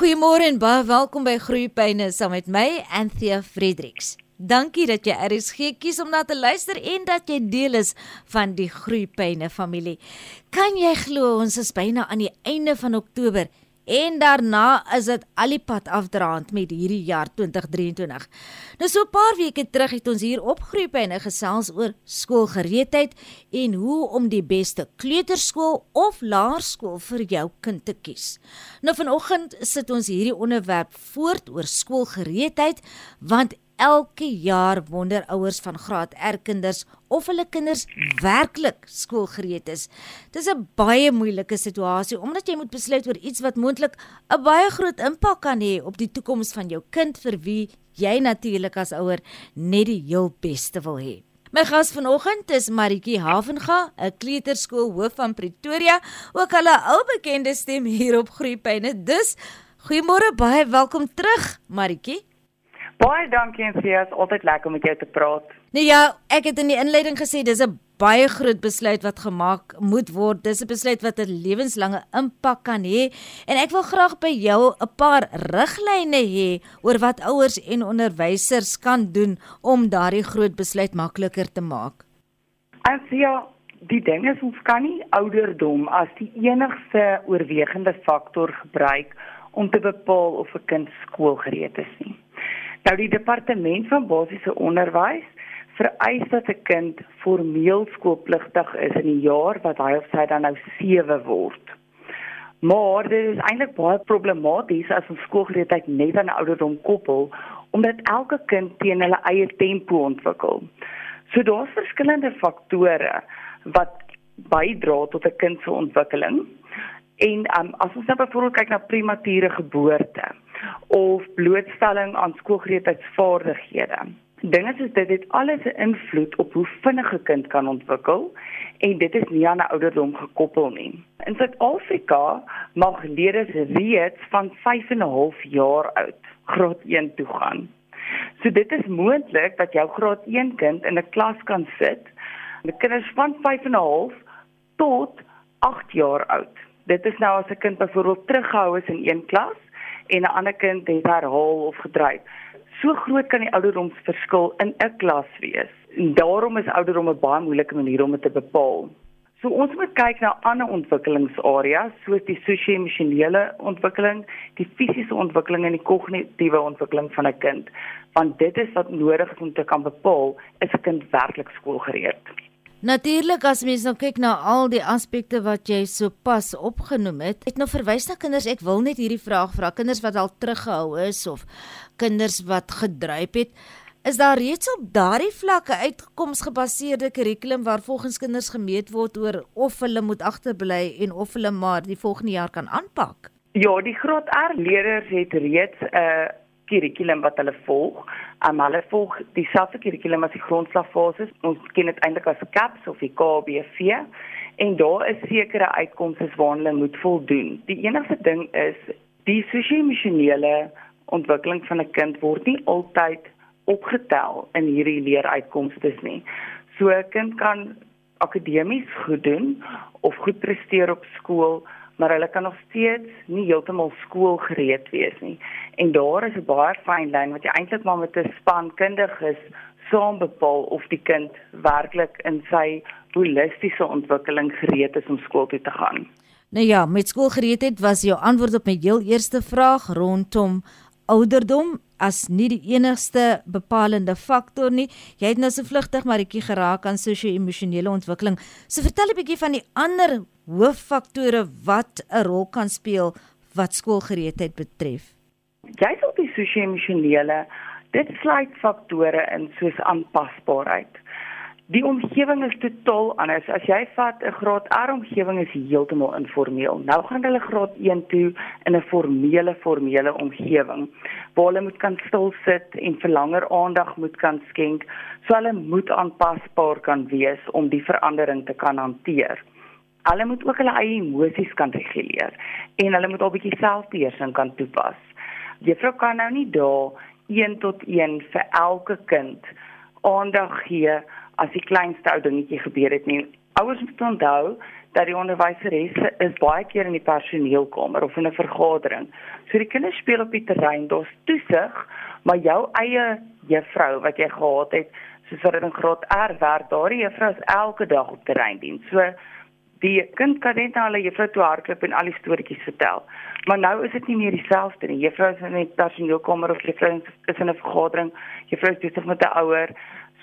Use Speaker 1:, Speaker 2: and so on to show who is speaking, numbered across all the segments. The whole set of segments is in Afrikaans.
Speaker 1: Goeiemôre en baie welkom by Groeipyne saam met my Anthea Fredericks. Dankie dat jy RSG kies om na te luister en dat jy deel is van die Groeipyne familie. Kan jy glo ons is byna aan die einde van Oktober en daarna is dit al die pad afdraand met hierdie jaar 2023. Nou so 'n paar weke terug het ons hier opgeroep en gesels oor skoolgereedheid en hoe om die beste kleuterskool of laerskool vir jou kind te kies. Nou vanoggend sit ons hierdie onderwerp voort oor skoolgereedheid want elke jaar wonder ouers van graad R kinders of hulle kinders werklik skoolgereed is. Dis 'n baie moeilike situasie omdat jy moet besluit oor iets wat moontlik 'n baie groot impak kan hê op die toekoms van jou kind vir wie jy natuurlik as ouer net die heel beste wil hê. My gas vanoggend is Maritjie Havenga, 'n kleuterskool hoof van Pretoria, ook hulle ou bekende stem hier op Groepyne. Dus goeiemôre, baie welkom terug, Maritjie.
Speaker 2: Baie dankie en vir jou, is altyd lekker om met jou te praat.
Speaker 1: Nee ja, ek het in die inleiding gesê dis 'n baie groot besluit wat gemaak moet word. Dis 'n besluit wat 'n lewenslange impak kan hê en ek wil graag by jou 'n paar riglyne hê oor wat ouers en onderwysers kan doen om daardie groot besluit makliker te maak.
Speaker 2: As ja, die ding is ons kan nie ouderdom as die enigste oorwegende faktor gebruik om te bepaal of 'n kind skoolgereed is nie. Nou die departement van basiese onderwys vereis dat 'n kind formeel skoolpligtig is in die jaar wat hy of sy dan nou 7 word. Maar dit is eintlik baie problematies as ons skoolgereedheid net aan ouderdom koppel omdat elke kind teen hulle eie tempo ontwikkel. So daar's verskillende faktore wat bydra tot 'n kind se ontwikkeling. En um, as ons nou byvoorbeeld kyk na premature geboorte, of blootstelling aan skoolgereedheidsvaardighede. Dinge soos dit het alles 'n invloed op hoe vinnig 'n kind kan ontwikkel en dit is nie aan 'n ouderdom gekoppel nie. In Suid-Afrika mag leerders reeds van 5 en 'n half jaar oud graad 1 toe gaan. So dit is moontlik dat jou graad 1 kind in 'n klas kan sit met kinders van 5 en 'n half tot 8 jaar oud. Dit is nou as 'n kind byvoorbeeld teruggehou is in een klas en 'n ander kind het herhaal of gedryf. So groot kan die ouderdomsverskil in 'n klas wees. En daarom is ouderdom 'n baie moeilike manier om dit te bepaal. So ons moet kyk na ander ontwikkelingsareas soos die sosio-emosionele ontwikkeling, die fisiese ontwikkeling en die kognitiewe ontwikkeling van 'n kind, want dit is wat nodig is om te kan bepaal is 'n kind werklik skoolgereed.
Speaker 1: Natuurlik as mens nou kyk na al die aspekte wat jy sopas opgenoem het, het nou verwys na kinders. Ek wil net hierdie vraag vra, kinders wat al teruggehou is of kinders wat gedryp het, is daar reeds op daardie vlakke uitkomsgebaseerde kurrikulum waar volgens kinders gemeet word oor of hulle moet agterbly en of hulle maar die volgende jaar kan aanpak?
Speaker 2: Ja, die graad R leerders het reeds 'n uh, kurrikulum wat hulle volg. Um, hulle volg dieselfde kurrikulum as die grondslagfases. Ons ken dit eintlik as CAPS of die KBV en daar is sekere uitkomste waaraan hulle moet voldoen. Die enigste ding is die sosio-emosionele ontwikkeling van 'n kind word nie altyd opgetel in hierdie leeruitkomste nie. So 'n kind kan akademies goed doen of goed presteer op skool, maar hulle kan nog steeds nie heeltemal skoolgereed wees nie. En daar is 'n baie fyn lyn wat jy eintlik maar met 'n span kundiges saam bepaal of die kind werklik in sy holistiese ontwikkeling gereed is om skool toe te gaan.
Speaker 1: Nou ja, met skoolgereedheid was jou antwoord op my heel eerste vraag rondom ouderdom as nie die enigste bepalende faktor nie. Jy het nou so vlugtig maretjie geraak aan sosio-emosionele ontwikkeling. So vertel 'n bietjie van die ander hooffaktore wat 'n rol kan speel wat skoolgereedheid betref?
Speaker 2: Jy sê die sosio-emosionele, dit sluit faktore in soos aanpasbaarheid. Die omgewing is totaal anders. As jy vat 'n graad R omgewing is heeltemal informeel. Nou gaan hulle graad 1 toe in 'n formele formele omgewing waar hulle moet kan stil sit en vir langer aandag moet kan skenk, so hulle moet aanpasbaar kan wees om die verandering te kan hanteer hulle moet ook hulle eie emosies kan reguleer en hulle moet al bietjie selfbeheersing kan toepas. Juffrou kan nou nie daar 1 tot 1 vir elke kind aandag gee as die kleinste ou dingetjie gebeur het nie. Ouers moet onthou dat die onderwyseres is baie keer in die personeelkamer of in 'n vergadering. So die kinders speel op die terrein, daar's toesig, maar jou eie juffrou wat jy gehad het, soos wat dit in graad R werk, daardie juffrou is elke dag op terreindiens. So die kind kan net na hulle juffrou toe hardloop en al die storieetjies vertel. Maar nou is dit nie meer dieselfde nie. Juffrou is in die personeelkamer of juffrou is in 'n vergadering, juffrou is besig met 'n ouer.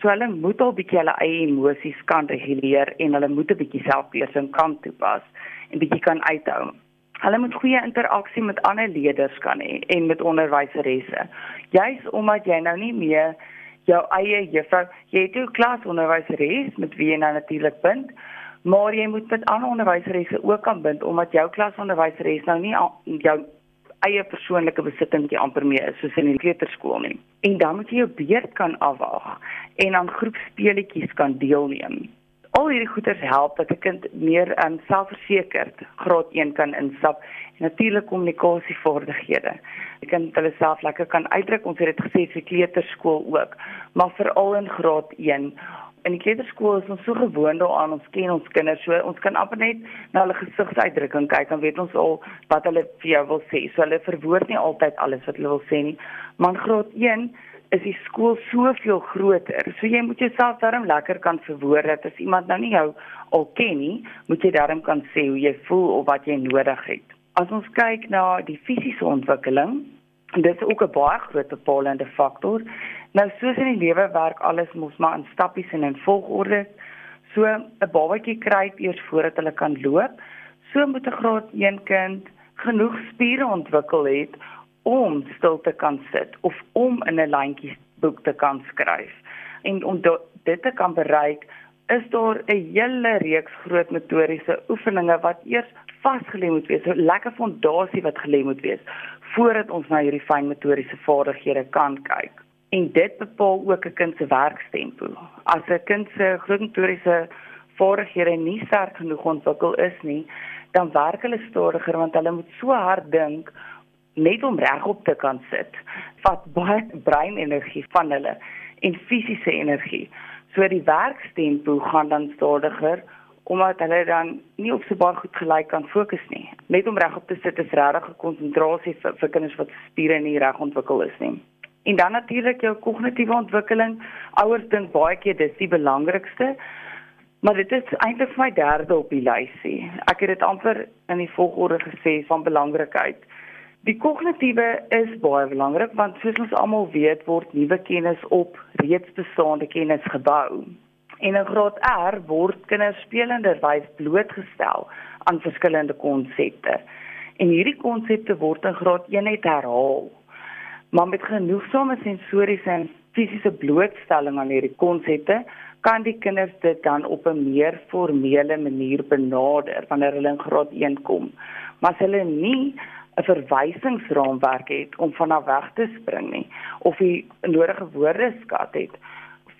Speaker 2: So hulle moet al bietjie hulle eie emosies kan reguleer en hulle moet 'n bietjie selfbeheersing kan toepas en bietjie kan uithou. Hulle moet goeie interaksie met ander leerders kan hê en met onderwyseresse. Juis omdat jy nou nie meer jou eie juffrou, jy het jou klasonderwyseres met wie jy nou natuurlik bind, maar jy moet met ander onderwyseresse ook kan bind omdat jou klasonderwyseres nou nie jou eie persoonlike besittingkie amper meer is soos in die kleuterskool nie. En dan moet jy jou beurt kan afwaag en aan groepspeletjies kan deelneem. Al hierdie goeders help dat 'n kind meer um, selfversekerd graad 1 kan instap en natuurlik kommunikasievaardighede. Die kind hulle self lekker kan uitdruk. Ons het dit gesê vir kleuterskool ook, maar veral in graad 1 in die kleuterskool is ons so gewoond daaraan ons ken ons kinders so ons kan amper net na hulle gesigsuitdrukking kyk dan weet ons al wat hulle vir jou wil sê. So hulle verwoord nie altyd alles wat hulle wil sê nie. Maar in graad 1 is die skool soveel groter. So jy moet jouself darm lekker kan verwoord dat as iemand nou nie jou al ken nie moet jy darm kan sê hoe jy voel of wat jy nodig het. As ons kyk na die fisiese ontwikkeling dit is ook 'n baie groot bepalende faktor Nou soos in die lewe werk alles mos maar in stappies en in volgorde. So 'n babatjie kry eers voordat hulle kan loop. So moet 'n graad 1 kind genoeg spiere ontwikkel het om stil te kan sit of om in 'n lyntjie boek te kan skryf. En om dit te kan bereik, is daar 'n hele reeks groot motoriese oefeninge wat eers vasgelê moet wees, 'n lekker fondasie wat gelê moet wees voordat ons na hierdie fyn motoriese vaardighede kan kyk en dit bepaal ook 'n kind se werkstempo. As 'n kind se grootmotoriese vaardighede nie sterk genoeg ontwikkel is nie, dan werk hulle stadiger want hulle moet so hard dink net om regop te kan sit. Vat baie breinenergie van hulle en fisiese energie. So die werkstempo gaan dan stadiger omdat hulle dan nie op so baie goed gelyk kan fokus nie. Net om regop te sit is regtig 'n konsentrasie vir, vir kinders wat spiere nie reg ontwikkel is nie. En dan natuurlik jou kognitiewe ontwikkeling. Ouers dink baie keer dis die belangrikste. Maar dit is eintlik vir my derde op die lysie. Ek het dit amper in die volgorde gesê van belangrikheid. Die kognitiewe is baie belangrik want soos ons almal weet word nuwe kennis op reeds bestaande kennis gebou. En in graad R word kinders spelenderwys blootgestel aan verskillende konsepte. En hierdie konsepte word in graad 1 net herhaal maar met genoegsame sensoriese en fisiese blootstelling aan hierdie konsepte kan die kinders dit dan op 'n meer formele manier benader wanneer hulle in graad 1 kom. Maar as hulle nie 'n verwysingsraamwerk het om vanaf weg te spring nie of die nodige woordeskat het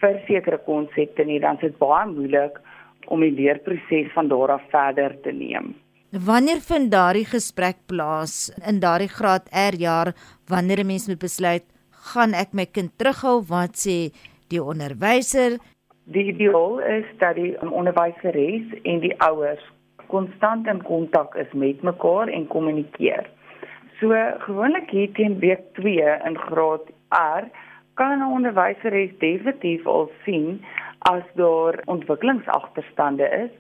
Speaker 2: vir sekere konsepte nie, dan is dit baie moeilik om die leerproses van daar af verder te neem.
Speaker 1: Wanneer vind daardie gesprek plaas in daardie graad R jaar wanneer 'n mens moet besluit gaan ek my kind terughou wat sê die onderwyser
Speaker 2: die ideaal is dat die onderwyseres en die ouers konstant in kontak is met mekaar en kommunikeer. So gewoonlik hier teen week 2 in graad R kan 'n onderwyseres definitief al sien as daar ontwikkelingsagterstande is,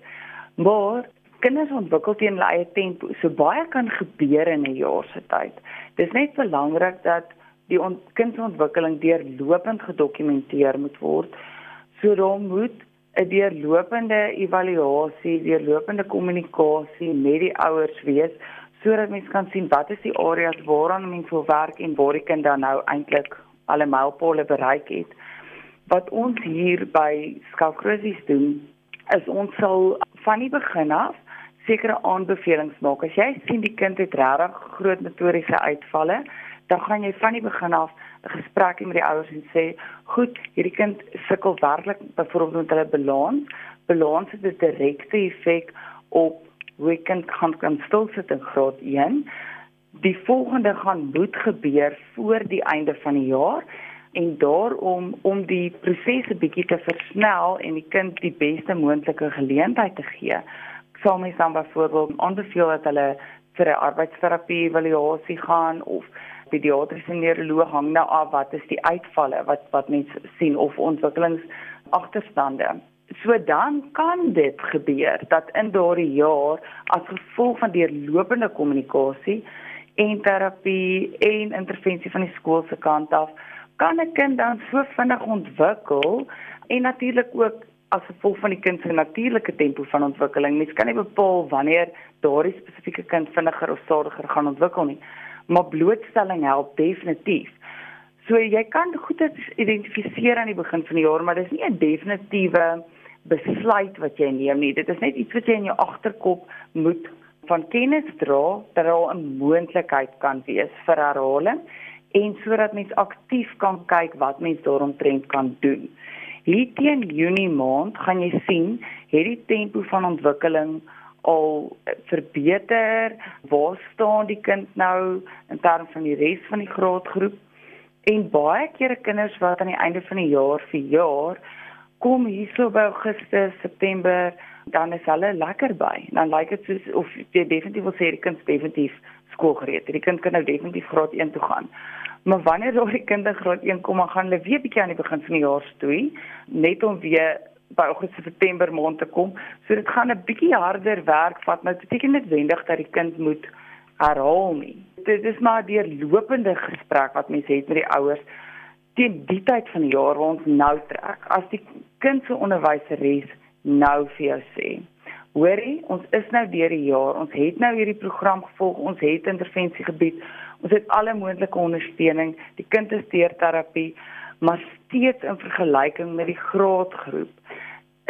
Speaker 2: maar kinders ontwikkel teen hulle eie tempo. So baie kan gebeur in 'n jaar se tyd. Dis net belangrik dat die kindontwikkeling deurlopend gedokumenteer moet word. So dan moet 'n deurlopende evaluasie, deurlopende kommunikasie met die ouers wees sodat mens kan sien wat is die areas waaraan mens wil werk en waar die kind dan nou eintlik alle mylpale bereik het. Wat ons hier by Skalkruisies doen, is ons sal van die begin af sekere aanbevelings maak. As jy sien die kind het regtig groot motoriese uitvalle, dan gaan jy van die begin af 'n gesprek met die ouers en sê, "Goed, hierdie kind sukkel werklik byvoorbeeld met hulle balans. Balans het 'n direkte effek op hoe die kind kan stil sit in graad 1. Die volgende gaan moet gebeur voor die einde van die jaar." en daarom om die prosesse bietjie te versnel en die kind die beste moontlike geleentheid te gee, sal mens dan byvoorbeeld aanbeveel dat hulle vir 'n arbeidsterapie evaluasie gaan of pediatriese neuroloog hang nou af wat is die uitvalle wat wat mens sien of ontwikkelings agterstande. So dan kan dit gebeur dat in daardie jaar as gevolg van deurlopende kommunikasie en terapie en intervensie van die skool se kant af kan 'n kind dan so vinnig ontwikkel en natuurlik ook as gevolg van die kind se natuurlike tempo van ontwikkeling. Mens kan nie bepaal wanneer daardie spesifieke kind vinniger of stadiger gaan ontwikkel nie, maar blootstelling help definitief. So jy kan goed identifiseer aan die begin van die jaar, maar dis nie 'n definitiewe besluit wat jy neem nie. Dit is net iets wat jy in jou agterkop moet van kennis dra dat daar 'n moontlikheid kan wees vir herhaling en sodat mens aktief kan kyk wat mens daaromtrent kan doen. Hier teen Junie maand gaan jy sien het die tempo van ontwikkeling al verbeter. Waar staan die kind nou in terme van die res van die graadgroep? En baie kere kinders wat aan die einde van die jaar vir jaar kom hierso by Augustus, September, dan is hulle lekker by. Dan lyk dit soos of jy definitief wil sê die kind definitief skoolgereed. Die kind kan nou definitief graad 1 toe gaan. Maar wanneer daai kind in graad 1 kom, gaan hulle weer bietjie aan die begin van die jaar stoei, net om weer by Augustus September maand te kom. So dit gaan 'n bietjie harder werk vat, maar dit beteken net wendig dat die kind moet herhaal nie. Dit is maar 'n deurlopende gesprek wat mense het met die ouers teen die tyd van die jaar waar ons nou trek. As die kind se onderwyseres nou vir jou sê, hoorie, ons is nou deur die jaar, ons het nou hierdie program gevolg, ons het intervensie gebied, ons het alle moontlike ondersteuning, die kind is deur terapie, maar steeds in vergelyking met die graadgroep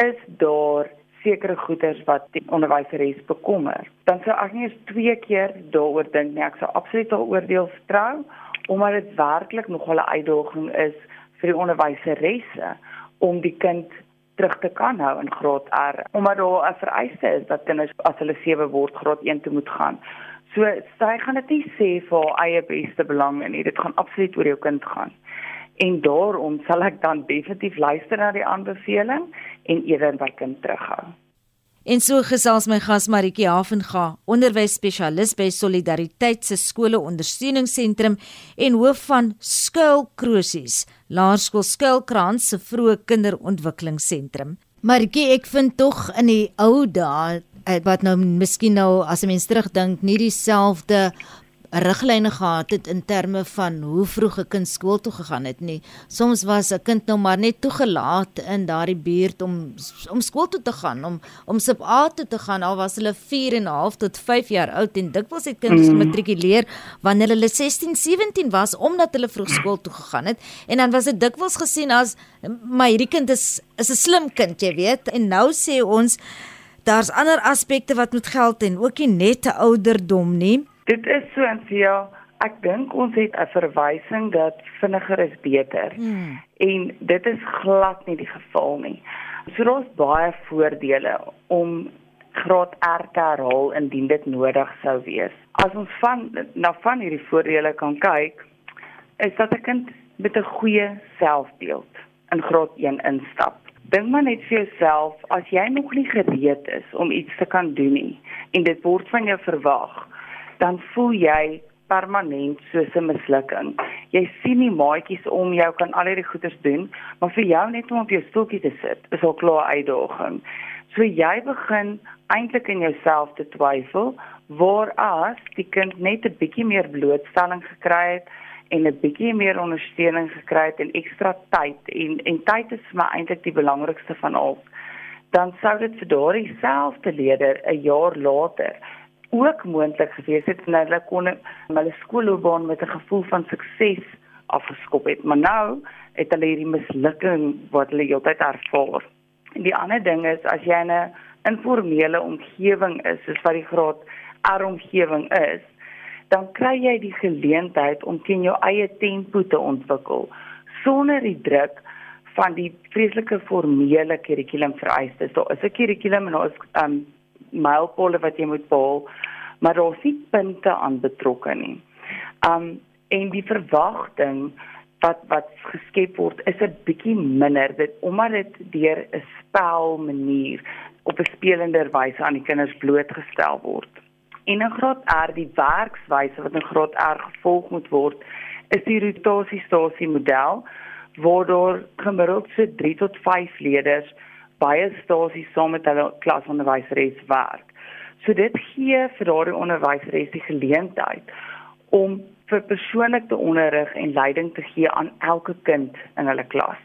Speaker 2: is daar sekere goeders wat die onderwyseres bekommer. Dan sou ek nie eens twee keer daaroor dink nie, ek sou absoluut haar oordeel vertrou omdat dit werklik nog 'n uitdaging is vir die onderwyseresse om die kind terug te kan hou in graad R omdat daar 'n vereiste is dat kinders as hulle 7 word graad 1 toe moet gaan. So sy gaan dit nie sê vir haar eie beste belang nie. Dit gaan absoluut oor jou kind gaan. En daarom sal ek dan definitief luister na die aanbeveling en eerder by kind terughou.
Speaker 1: En so gesels my gas Maritjie Havenga, onderwysspesialis by Solidariteit se skole ondersteuningsentrum en hoof van Skuilkrosies, Laerskool Skuilkrans se vroeë kinderontwikkelingsentrum. Maritjie, ek vind tog in die ou dae eh, wat nou miskien nou as 'n mens terugdink nie dieselfde riglyne gehad het in terme van hoe vroeg 'n kind skool toe gegaan het nie. Soms was 'n kind nou maar net toegelaat in daardie buurt om om skool toe te gaan, om om sub A toe te gaan al was hulle 4 en 'n half tot 5 jaar oud en dikwels het kinders mm. gematrikuleer wanneer hulle 16, 17 was omdat hulle vroeg skool toe gegaan het en dan was dit dikwels gesien as my hierdie kind is is 'n slim kind, jy weet. En nou sê ons daar's ander aspekte wat moet geld en ook nie net 'n ouderdom nie.
Speaker 2: Dit is so en ja, ek dink ons het 'n verwysing dat vinniger is beter. Hmm. En dit is glad nie die geval nie. So daar's baie voordele om graad R te herhaal indien dit nodig sou wees. As ons van na van hierdie voordele kan kyk, is dat 'n kind met 'n goeie selfbeeld in graad 1 instap. Dink maar net vir jouself, as jy nog nie gereed is om iets te kan doen nie en dit word van jou verwag, dan voel jy permanent soos 'n mislukking. Jy sien nie maatjies om jou kan al hierdie goeders doen, maar vir jou net om op jou stoeltjie te sit, is al klaar uitdaging. So jy begin eintlik in jouself te twyfel, waar as die kind net 'n bietjie meer blootstelling gekry het en 'n bietjie meer ondersteuning gekry het en ekstra tyd en en tyd is vir my eintlik die belangrikste van al dan sou dit vir daardie selfde leerder 'n jaar later ook moontlik gewees het en hulle kon hulle skoolloopbaan met 'n gevoel van sukses afgeskop het. Maar nou het hulle hierdie mislukking wat hulle heeltyd ervaar. En die ander ding is as jy in 'n informele omgewing is, soos wat die graad R omgewing is, dan kry jy die geleentheid om teen jou eie tempo te ontwikkel sonder die druk van die vreeslike formele kurrikulum vereistes. Daar is 'n kurrikulum en daar is um mylpaale wat jy moet behaal, maar daar is nie punte aan betrokke nie. Um en die verwagting wat wat geskep word is 'n bietjie minder dit omdat dit deur 'n spel manier op 'n spelender wyse aan die kinders blootgestel word. En in graad R die werkswyse wat in graad R gevolg moet word is die rotasiestasie model waar gemiddeld so 3 tot 5 leerders baie stasies saam met hulle klasonderwyseres werk. So dit gee vir daardie onderwyseres die geleentheid om vir persoonlike onderrig en leiding te gee aan elke kind in hulle klas.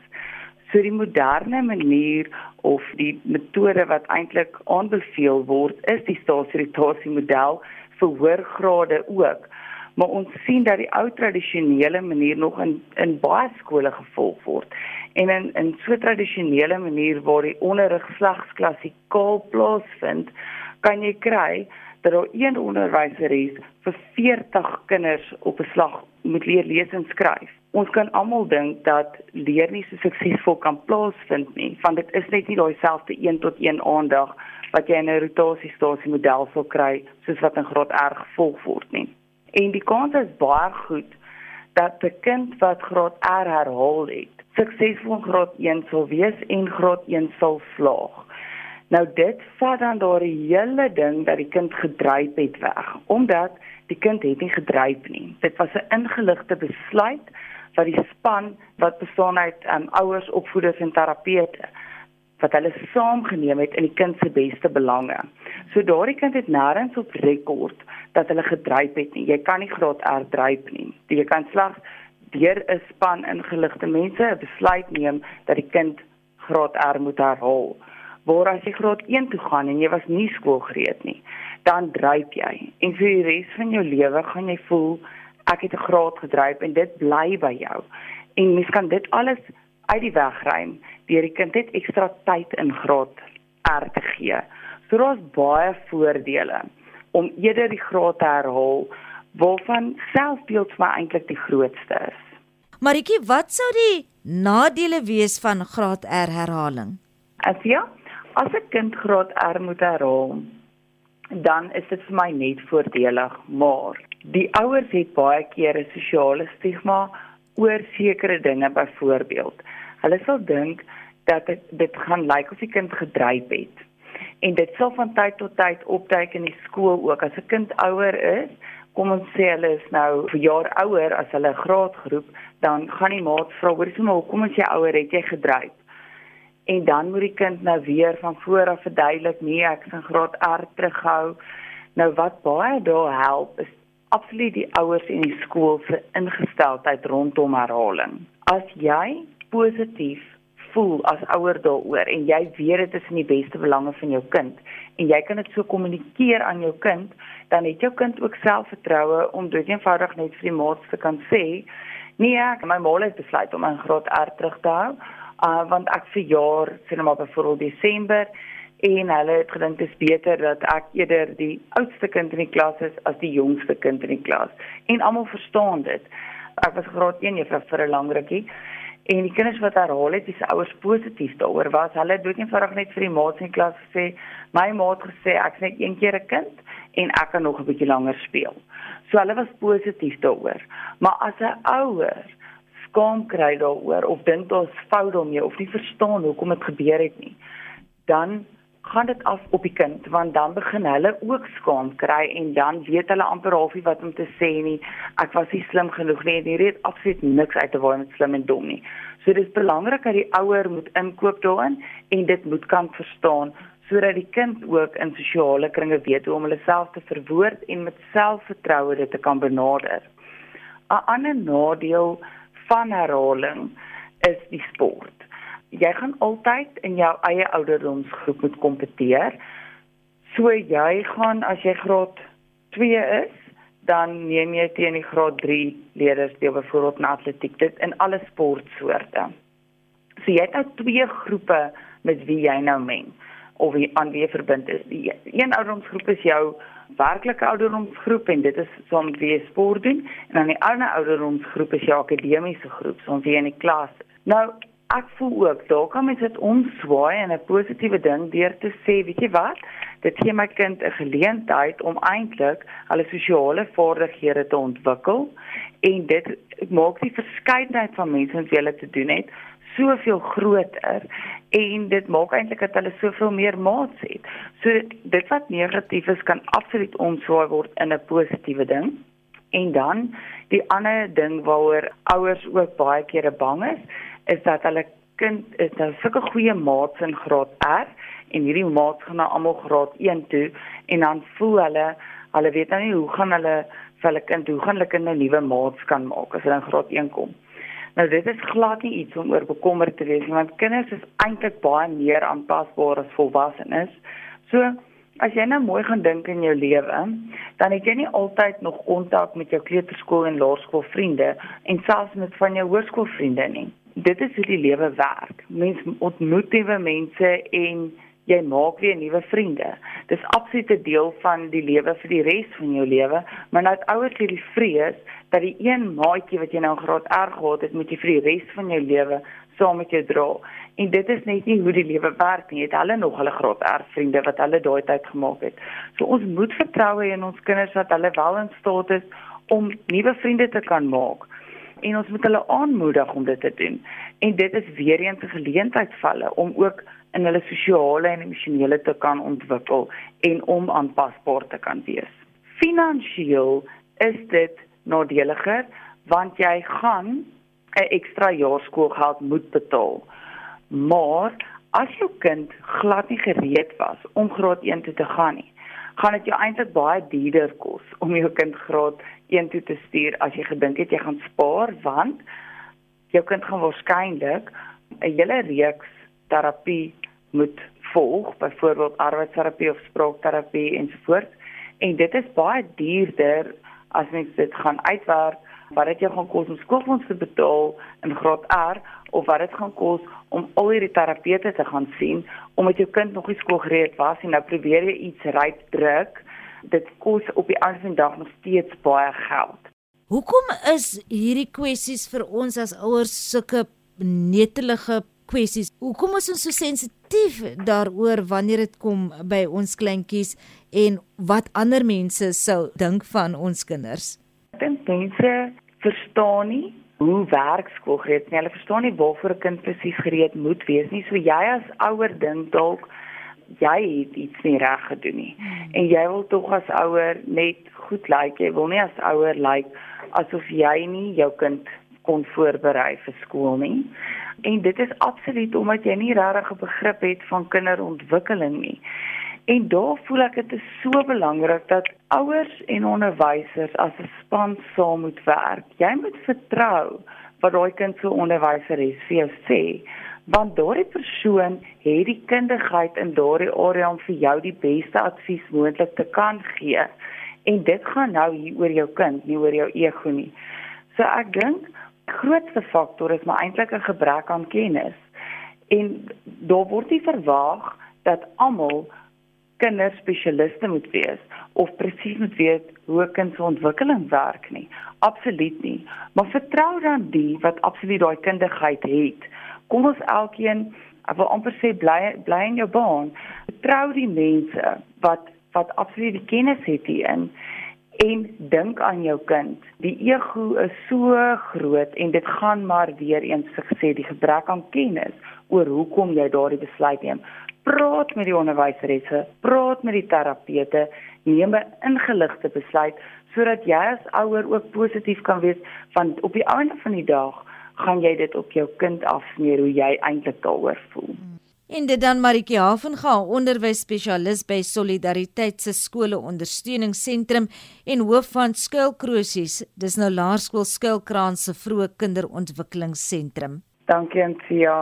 Speaker 2: So die moderne manier of die metode wat eintlik aanbeveel word is die staatsirritasie model vir hoërgrade ook. Maar ons sien dat die ou tradisionele manier nog in in baie skole gevolg word. En in in so tradisionele manier waar die onderrig slegs klassikaal plaasvind, kan jy kry dat daar een onderwyseres vir 40 kinders op 'n slag moet leer lees en skryf. Ons kan almal dink dat leer nie so suksesvol kan plaasvind nie, want dit is net nie daai selfde 1 tot 1 aandag wat jy in 'n rotasiestasie model sou kry soos wat in graad R gevolg word nie. En die kans is baie goed dat 'n kind wat graad R herhaal het, suksesvol graad 1 sal wees en graad 1 sal slaag. Nou dit vat dan daardie hele ding dat die kind gedryf het weg, omdat die kind het nie gedryf nie. Dit was 'n ingeligte besluit wat die span wat bestaan uit um, ouers, opvoeders en terapeute wat hulle saamgeneem het in die kind se beste belange. So daardie kind het nêrens op rekord dat hulle gedryf het nie. Jy kan nie graad R dryf nie. Jy kan slegs deur 'n span ingeligte mense 'n besluit neem dat die kind graad R moet herhaal waar as jy graad 1 toe gaan en jy was nie skoolgereed nie, dan dryp jy. En vir die res van jou lewe gaan jy voel ek het 'n graad gedryp en dit bly by jou. En mens kan dit alles uit die weg ruim deur die kind net ekstra tyd in graad R te gee. So daar's baie voordele om eerder die graad te herhaal waarvan selfbeeld vir my eintlik die grootste is.
Speaker 1: Maritjie, wat sou die nadele wees van graad R herhaling?
Speaker 2: As ja, As 'n kind graad R moet herhaal, dan is dit vir my net voordelig, maar die ouers het baie keer 'n sosiale stigma oor sekere dinge byvoorbeeld. Hulle sal dink dat dit, dit gaan lyk of die kind gedryf het. En dit sal van tyd tot tyd opduik in die skool ook. As 'n kind ouer is, kom ons sê hulle is nou 'n jaar ouer as hulle graadgroep, dan gaan die maat vra, "Hoor, hoekom as jy ouer het jy gedryf?" en dan moet die kind nou weer van voor af verduidelik nee ek is in graad R terughou nou wat baie daar help is absoluut die ouers en die skool se ingesteldheid rondom herhaling as jy positief voel as ouer daaroor en jy weet dit is in die beste belange van jou kind en jy kan dit so kommunikeer aan jou kind dan het jou kind ook selfvertroue om dit eenvoudig net vir die maats te kan sê nee ek my ma het besluit om in graad R terug te hou uh, want ek vir jaar sien nou maar byvoorbeeld Desember en hulle het gedink dit is beter dat ek eerder die oudste kind in die klas is as die jongste kind in die klas. En almal verstaan dit. Ek was graad 1 juffrou vir 'n lang rukkie en die kinders wat herhaal het dis ouers positief daaroor was. Hulle het eenvoudig net vir die maats in die klas gesê my maat gesê ek's net een keer 'n kind en ek kan nog 'n bietjie langer speel. So hulle was positief daaroor. Maar as 'n ouer skaam kry daaroor of dink daar's fout daarmee of nie verstaan hoekom dit gebeur het nie, dan gaan dit af op die kind want dan begin hulle ook skaam kry en dan weet hulle amper halfie wat om te sê nie ek was nie slim genoeg nie en hier het absoluut niks uit te waai met slim en dom nie. So dis belangrik dat die ouer moet inkoop daarin en dit moet kan verstaan sodat die kind ook in sosiale kringe weet hoe om hulle self te verwoord en met selfvertroue dit te kan benader. 'n Ander nadeel van herhaling is die sport. Jy gaan altyd in jou eie ouderdomsgroep moet kompeteer. So jy gaan as jy graad 2 is, dan neem jy teen die graad 3 leerders deel byvoorbeeld in atletiek, dit in alle sportsoorte. So jy het nou twee groepe met wie jy nou meng of wie aan wie verbind is. Die een ouderdomsgroep is jou werklike ouderdomsgroep en dit is saam met wie jy sport doen en dan die ander ouderdomsgroep is jou akademiese groep, soos jy in die klas. Nou ek voel ook daar kan mens dit omswaai en 'n positiewe ding deur te sê, weet jy wat? Dit gee my kind 'n geleentheid om eintlik hulle sosiale vaardighede te ontwikkel en dit maak die verskeidenheid van mense wat hulle te doen het soveel groter en dit maak eintlik dat hulle soveel meer maats het. So dit wat negatief is kan absoluut omswaai word in 'n positiewe ding. En dan die ander ding waaroor ouers ook baie kere bang is, is dat hulle kind is nou sulke goeie maats in graad R en hierdie maats gaan nou almal graad 1 toe en dan voel hulle hulle weet nou nie hoe gaan hulle vir hulle kind hoe gaan hulle kind nou nuwe maats kan maak as hulle in graad 1 kom. Nou dit is glad nie iets om oor bekommerd te wees nie want kinders is eintlik baie meer aanpasbaar as volwassenes. So as jy nou mooi gaan dink in jou lewe, dan het jy nie altyd nog kontak met jou kleuterskool en laerskool vriende en selfs met van jou hoërskoolvriende nie. Dit is hoe die lewe werk. Mens ontmoet nuwe mense en jy maak weer nuwe vriende. Dis absoluut 'n deel van die lewe vir die res van jou lewe, maar nou ouers het die vrees dat die een maatjie wat jy nou graad erg gehad het, moet jy vir die res van jou lewe saam met jou dra. En dit is net nie hoe die lewe werk nie. Het hulle nog hulle graad erg vriende wat hulle daai tyd gemaak het. So ons moet vertrou in ons kinders dat hulle wel in staat is om nuwe vriende te kan maak en ons moet hulle aanmoedig om dit te doen. En dit is weer eens 'n geleentheid vir hulle om ook in hulle sosiale en emosionele te kan ontwikkel en om aanpasbaar te kan wees. Finansiëel is dit nadeliger want jy gaan 'n ekstra jaar skoolgeld moet betaal. Maar as jou kind glad nie gereed was om graad 1 toe te gaan nie, gaan dit jou eintlik baie duurder kos om jou kind graad 1 toe te stuur as jy gedink het jy gaan spaar want jou kind gaan waarskynlik 'n hele reeks terapie moet volg, byvoorbeeld arbeidsterapie of spraakterapie ensovoorts. En dit is baie duurder as mens dit gaan uitwerk wat dit jou gaan kos om skoolfonds te betaal in graad R of wat dit gaan kos om al hierdie terapeute te gaan sien omdat jou kind nog nie skoolgereed was en nou probeer jy iets ryp druk. Dit kos op die einde van die dag nog steeds baie geld.
Speaker 1: Hoekom is hierdie kwessies vir ons as ouers sulke netelige kwessies. Hoekom is ons so sensitief daaroor wanneer dit kom by ons kleintjies en wat ander mense sou dink van ons kinders?
Speaker 2: Ek dink mense verstaan nie hoe werk skoolgereed nie. Hulle verstaan nie waarvoor 'n kind presies gereed moet wees nie. So jy as ouer dink dalk jy het iets nie reg gedoen nie. Hmm. En jy wil tog as ouer net goed lyk. Like. Jy wil nie as ouer lyk like, asof jy nie jou kind kon voorberei vir skool nie. En dit is absoluut omdat jy nie regtig 'n begrip het van kinderontwikkeling nie. En daar voel ek dit is so belangrik dat ouers en onderwysers as 'n span saam moet werk. Jy moet vertrou wat daai kind se onderwyser is vir jou sê, want daardie persoon het die kundigheid in daardie area om vir jou die beste advies moontlik te kan gee. En dit gaan nou hier oor jou kind, nie oor jou ego nie. So ek dink grootste faktor is maar eintlik 'n gebrek aan kennis. En daar word nie verwag dat almal kinderspesialiste moet wees of presies moet weet hoe 'n kind se ontwikkeling werk nie. Absoluut nie. Maar vertrou dan die wat absoluut daai kundigheid het. Kom ons elkeen, ek wil amper sê bly bly in jou baan. Vertrou die mense wat wat absoluut die kennis het hierin en dink aan jou kind. Die ego is so groot en dit gaan maar weer eens gesê die gebrek aan kennis oor hoekom jy daardie besluit neem. Praat met die onderwyseresse, praat met die terapeute, neem 'n ingeligte besluit sodat jy as ouer ook positief kan wees want op die einde van die dag gaan jy dit op jou kind afsmeer hoe jy eintlik daaroor voel.
Speaker 1: En dit dan Maritjie Havenga, onderwysspesialis by Solidariteit se skole ondersteuningsentrum en hoof van Skuilkrosies. Dis nou Laerskool Skuilkraan se vroeë kinderontwikkelingsentrum.
Speaker 2: Dankie Antia.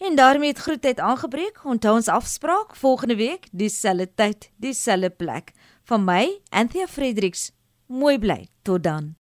Speaker 1: En daarmee het groet tyd aangebreek. Onthou ons afspraak volgende week, dieselfde tyd, dieselfde plek. Van my, Anthea Fredericks. Mooi bly. Tot dan.